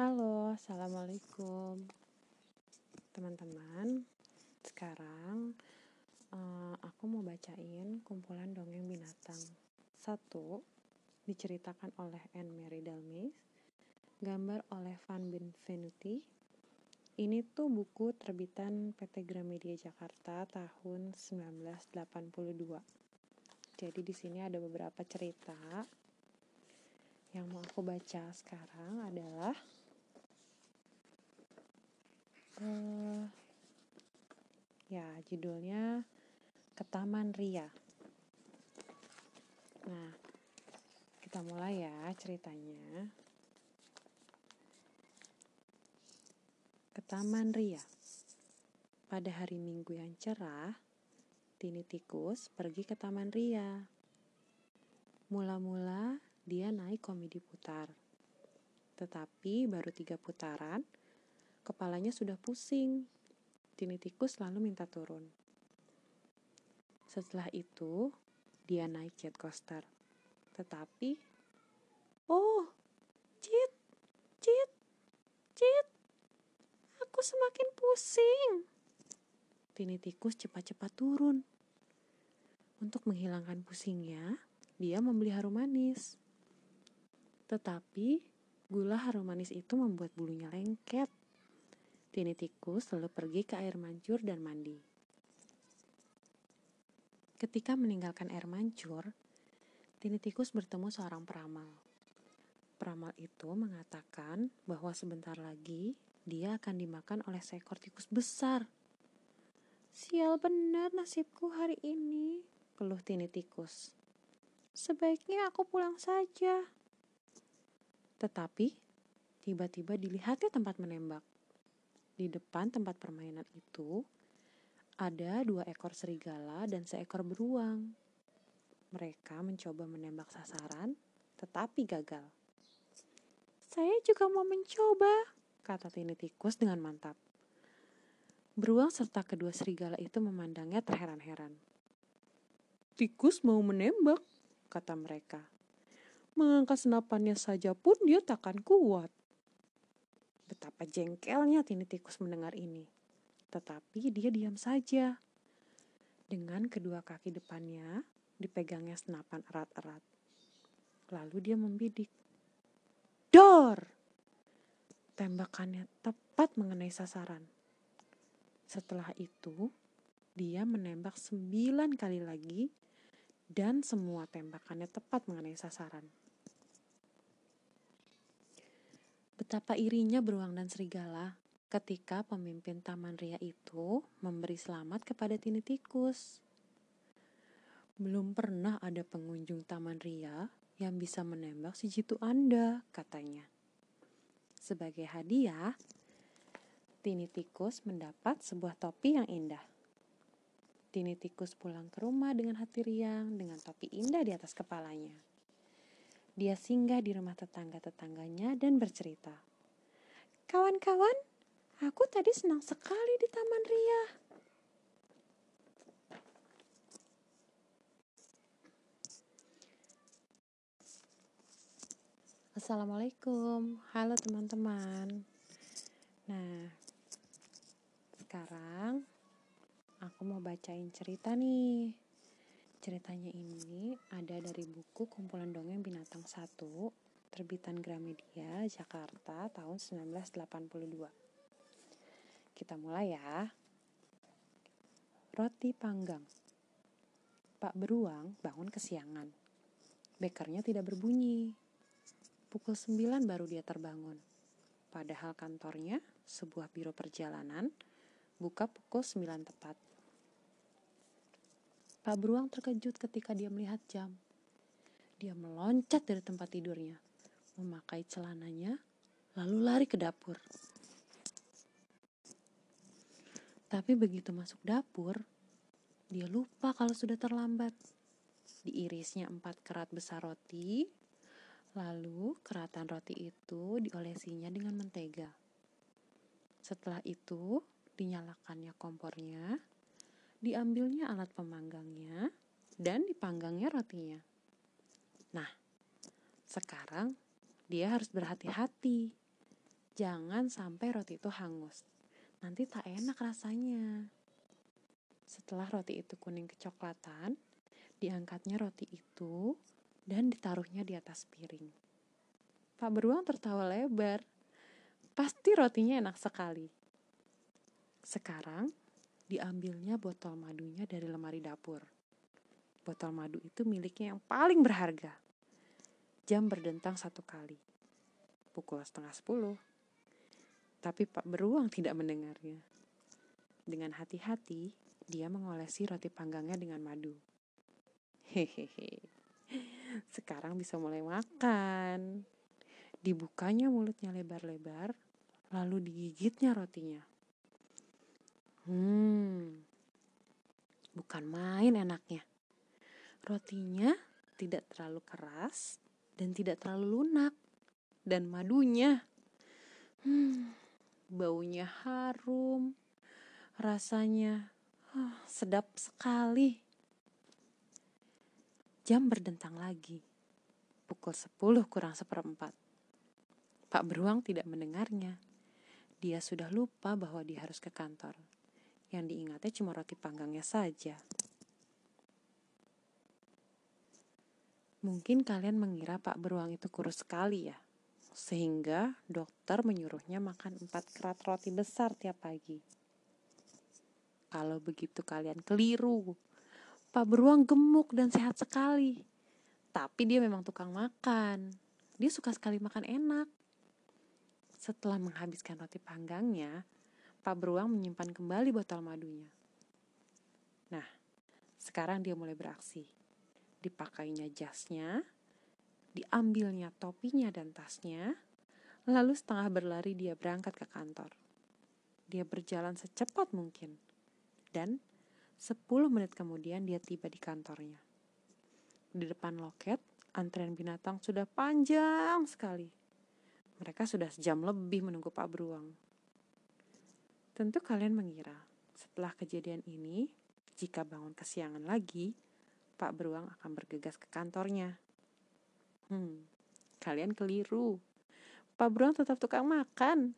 Halo, assalamualaikum teman-teman. Sekarang uh, aku mau bacain kumpulan dongeng binatang. Satu diceritakan oleh Anne Mary Dalmis, gambar oleh Van Benvenuti. Ini tuh buku terbitan PT Gramedia Jakarta tahun 1982. Jadi di sini ada beberapa cerita yang mau aku baca sekarang adalah uh, ya judulnya Ketaman Ria. Nah, kita mulai ya ceritanya. Ketaman Ria. Pada hari Minggu yang cerah, Tini Tikus pergi ke Taman Ria. Mula-mula dia naik komedi putar. Tetapi baru tiga putaran, kepalanya sudah pusing. Tini Tikus lalu minta turun. Setelah itu, dia naik jet coaster. Tetapi, oh, Cit, Cit, Cit, aku semakin pusing. Tini tikus cepat-cepat turun. Untuk menghilangkan pusingnya, dia membeli harum manis. Tetapi, gula harum manis itu membuat bulunya lengket. Tini tikus lalu pergi ke air mancur dan mandi. Ketika meninggalkan air mancur, Tini tikus bertemu seorang peramal. Peramal itu mengatakan bahwa sebentar lagi dia akan dimakan oleh seekor tikus besar. Sial benar nasibku hari ini, keluh Tini tikus. Sebaiknya aku pulang saja. Tetapi, tiba-tiba dilihatnya tempat menembak. Di depan tempat permainan itu, ada dua ekor serigala dan seekor beruang. Mereka mencoba menembak sasaran, tetapi gagal. Saya juga mau mencoba, kata Tini tikus dengan mantap. Beruang serta kedua serigala itu memandangnya terheran-heran. Tikus mau menembak, kata mereka. Mengangkat senapannya saja pun dia takkan kuat. Betapa jengkelnya Tini tikus mendengar ini. Tetapi dia diam saja. Dengan kedua kaki depannya dipegangnya senapan erat-erat. Lalu dia membidik. Dor! Tembakannya tepat mengenai sasaran. Setelah itu, dia menembak sembilan kali lagi dan semua tembakannya tepat mengenai sasaran. Betapa irinya beruang dan serigala ketika pemimpin Taman Ria itu memberi selamat kepada Tini Tikus. Belum pernah ada pengunjung Taman Ria yang bisa menembak si jitu Anda, katanya. Sebagai hadiah, Tini Tikus mendapat sebuah topi yang indah. Tini Tikus pulang ke rumah dengan hati riang dengan topi indah di atas kepalanya. Dia singgah di rumah tetangga-tetangganya dan bercerita. Kawan-kawan, aku tadi senang sekali di Taman Ria. Assalamualaikum, halo teman-teman. Nah, sekarang aku mau bacain cerita nih. Ceritanya ini ada dari buku Kumpulan Dongeng Binatang 1, terbitan Gramedia, Jakarta, tahun 1982. Kita mulai ya. Roti panggang. Pak Beruang bangun kesiangan. Bekernya tidak berbunyi. Pukul 9 baru dia terbangun. Padahal kantornya, sebuah biro perjalanan, buka pukul 9 tepat. Pak Beruang terkejut ketika dia melihat jam. Dia meloncat dari tempat tidurnya, memakai celananya, lalu lari ke dapur. Tapi begitu masuk dapur, dia lupa kalau sudah terlambat. Diirisnya empat kerat besar roti, lalu keratan roti itu diolesinya dengan mentega. Setelah itu, dinyalakannya kompornya, diambilnya alat pemanggangnya, dan dipanggangnya rotinya. Nah, sekarang dia harus berhati-hati. Jangan sampai roti itu hangus. Nanti tak enak rasanya. Setelah roti itu kuning kecoklatan, diangkatnya roti itu dan ditaruhnya di atas piring. Pak Beruang tertawa lebar. Pasti rotinya enak sekali. Sekarang diambilnya botol madunya dari lemari dapur. Botol madu itu miliknya yang paling berharga. Jam berdentang satu kali. Pukul setengah sepuluh. Tapi Pak Beruang tidak mendengarnya. Dengan hati-hati, dia mengolesi roti panggangnya dengan madu. Hehehe. Sekarang bisa mulai makan. Dibukanya mulutnya lebar-lebar, lalu digigitnya rotinya. Hmm, bukan main enaknya. Rotinya tidak terlalu keras dan tidak terlalu lunak. Dan madunya, hmm, baunya harum, rasanya oh, sedap sekali. Jam berdentang lagi, pukul sepuluh kurang seperempat. Pak Beruang tidak mendengarnya. Dia sudah lupa bahwa dia harus ke kantor. Yang diingatnya cuma roti panggangnya saja. Mungkin kalian mengira Pak Beruang itu kurus sekali ya sehingga dokter menyuruhnya makan empat kerat roti besar tiap pagi. Kalau begitu kalian keliru. Pak Beruang gemuk dan sehat sekali. Tapi dia memang tukang makan. Dia suka sekali makan enak. Setelah menghabiskan roti panggangnya, Pak Beruang menyimpan kembali botol madunya. Nah, sekarang dia mulai beraksi. Dipakainya jasnya, diambilnya topinya dan tasnya, lalu setengah berlari dia berangkat ke kantor. Dia berjalan secepat mungkin, dan 10 menit kemudian dia tiba di kantornya. Di depan loket, antrian binatang sudah panjang sekali. Mereka sudah sejam lebih menunggu Pak Beruang. Tentu kalian mengira, setelah kejadian ini, jika bangun kesiangan lagi, Pak Beruang akan bergegas ke kantornya Hmm, kalian keliru. Pak Beruang tetap tukang makan.